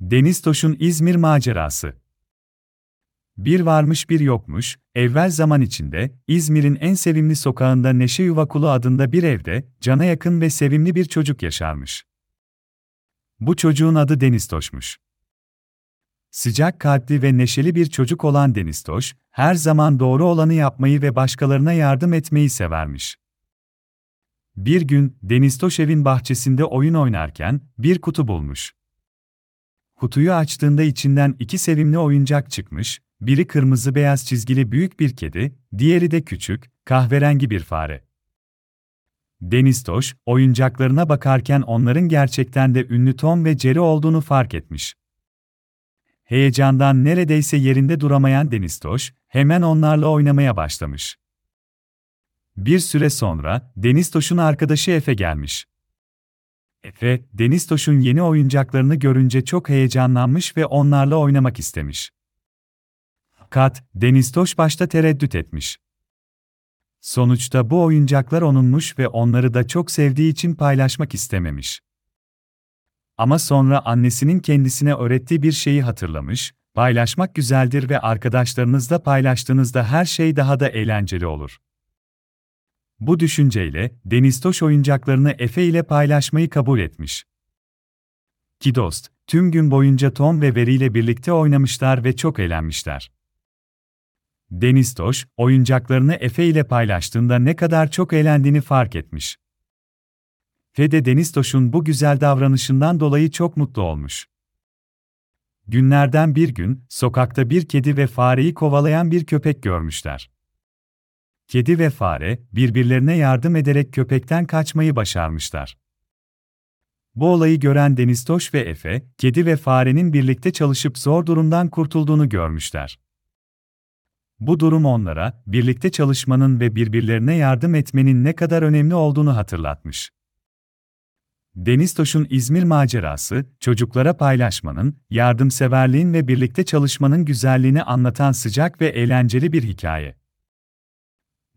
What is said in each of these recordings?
Deniz Toş'un İzmir macerası. Bir varmış bir yokmuş, evvel zaman içinde, İzmir'in en sevimli sokağında Neşe Yuvakulu adında bir evde, cana yakın ve sevimli bir çocuk yaşarmış. Bu çocuğun adı Deniz Toş'muş. Sıcak kalpli ve neşeli bir çocuk olan Deniz Toş, her zaman doğru olanı yapmayı ve başkalarına yardım etmeyi severmiş. Bir gün, Deniz Toş evin bahçesinde oyun oynarken, bir kutu bulmuş. Kutuyu açtığında içinden iki sevimli oyuncak çıkmış, biri kırmızı beyaz çizgili büyük bir kedi, diğeri de küçük, kahverengi bir fare. Deniz Toş, oyuncaklarına bakarken onların gerçekten de ünlü Tom ve Jerry olduğunu fark etmiş. Heyecandan neredeyse yerinde duramayan Deniz Toş, hemen onlarla oynamaya başlamış. Bir süre sonra, Deniz Toş'un arkadaşı Efe gelmiş. Efe, Deniz Toş'un yeni oyuncaklarını görünce çok heyecanlanmış ve onlarla oynamak istemiş. Fakat, Deniz Toş başta tereddüt etmiş. Sonuçta bu oyuncaklar onunmuş ve onları da çok sevdiği için paylaşmak istememiş. Ama sonra annesinin kendisine öğrettiği bir şeyi hatırlamış, paylaşmak güzeldir ve arkadaşlarınızla paylaştığınızda her şey daha da eğlenceli olur. Bu düşünceyle, Deniz Toş oyuncaklarını Efe ile paylaşmayı kabul etmiş. Ki dost, tüm gün boyunca Tom ve Veri ile birlikte oynamışlar ve çok eğlenmişler. Deniz Toş, oyuncaklarını Efe ile paylaştığında ne kadar çok eğlendiğini fark etmiş. Ve de Deniz Toş'un bu güzel davranışından dolayı çok mutlu olmuş. Günlerden bir gün, sokakta bir kedi ve fareyi kovalayan bir köpek görmüşler. Kedi ve fare, birbirlerine yardım ederek köpekten kaçmayı başarmışlar. Bu olayı gören Deniz Toş ve Efe, kedi ve farenin birlikte çalışıp zor durumdan kurtulduğunu görmüşler. Bu durum onlara, birlikte çalışmanın ve birbirlerine yardım etmenin ne kadar önemli olduğunu hatırlatmış. Deniz Toş'un İzmir macerası, çocuklara paylaşmanın, yardımseverliğin ve birlikte çalışmanın güzelliğini anlatan sıcak ve eğlenceli bir hikaye.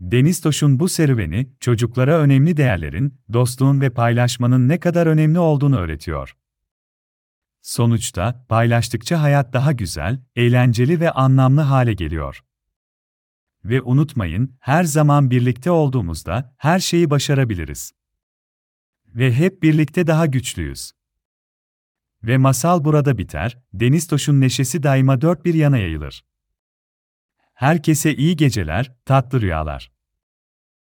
Deniz Toş'un bu serüveni, çocuklara önemli değerlerin, dostluğun ve paylaşmanın ne kadar önemli olduğunu öğretiyor. Sonuçta, paylaştıkça hayat daha güzel, eğlenceli ve anlamlı hale geliyor. Ve unutmayın, her zaman birlikte olduğumuzda her şeyi başarabiliriz. Ve hep birlikte daha güçlüyüz. Ve masal burada biter, Deniz Toş'un neşesi daima dört bir yana yayılır. Herkese iyi geceler, tatlı rüyalar.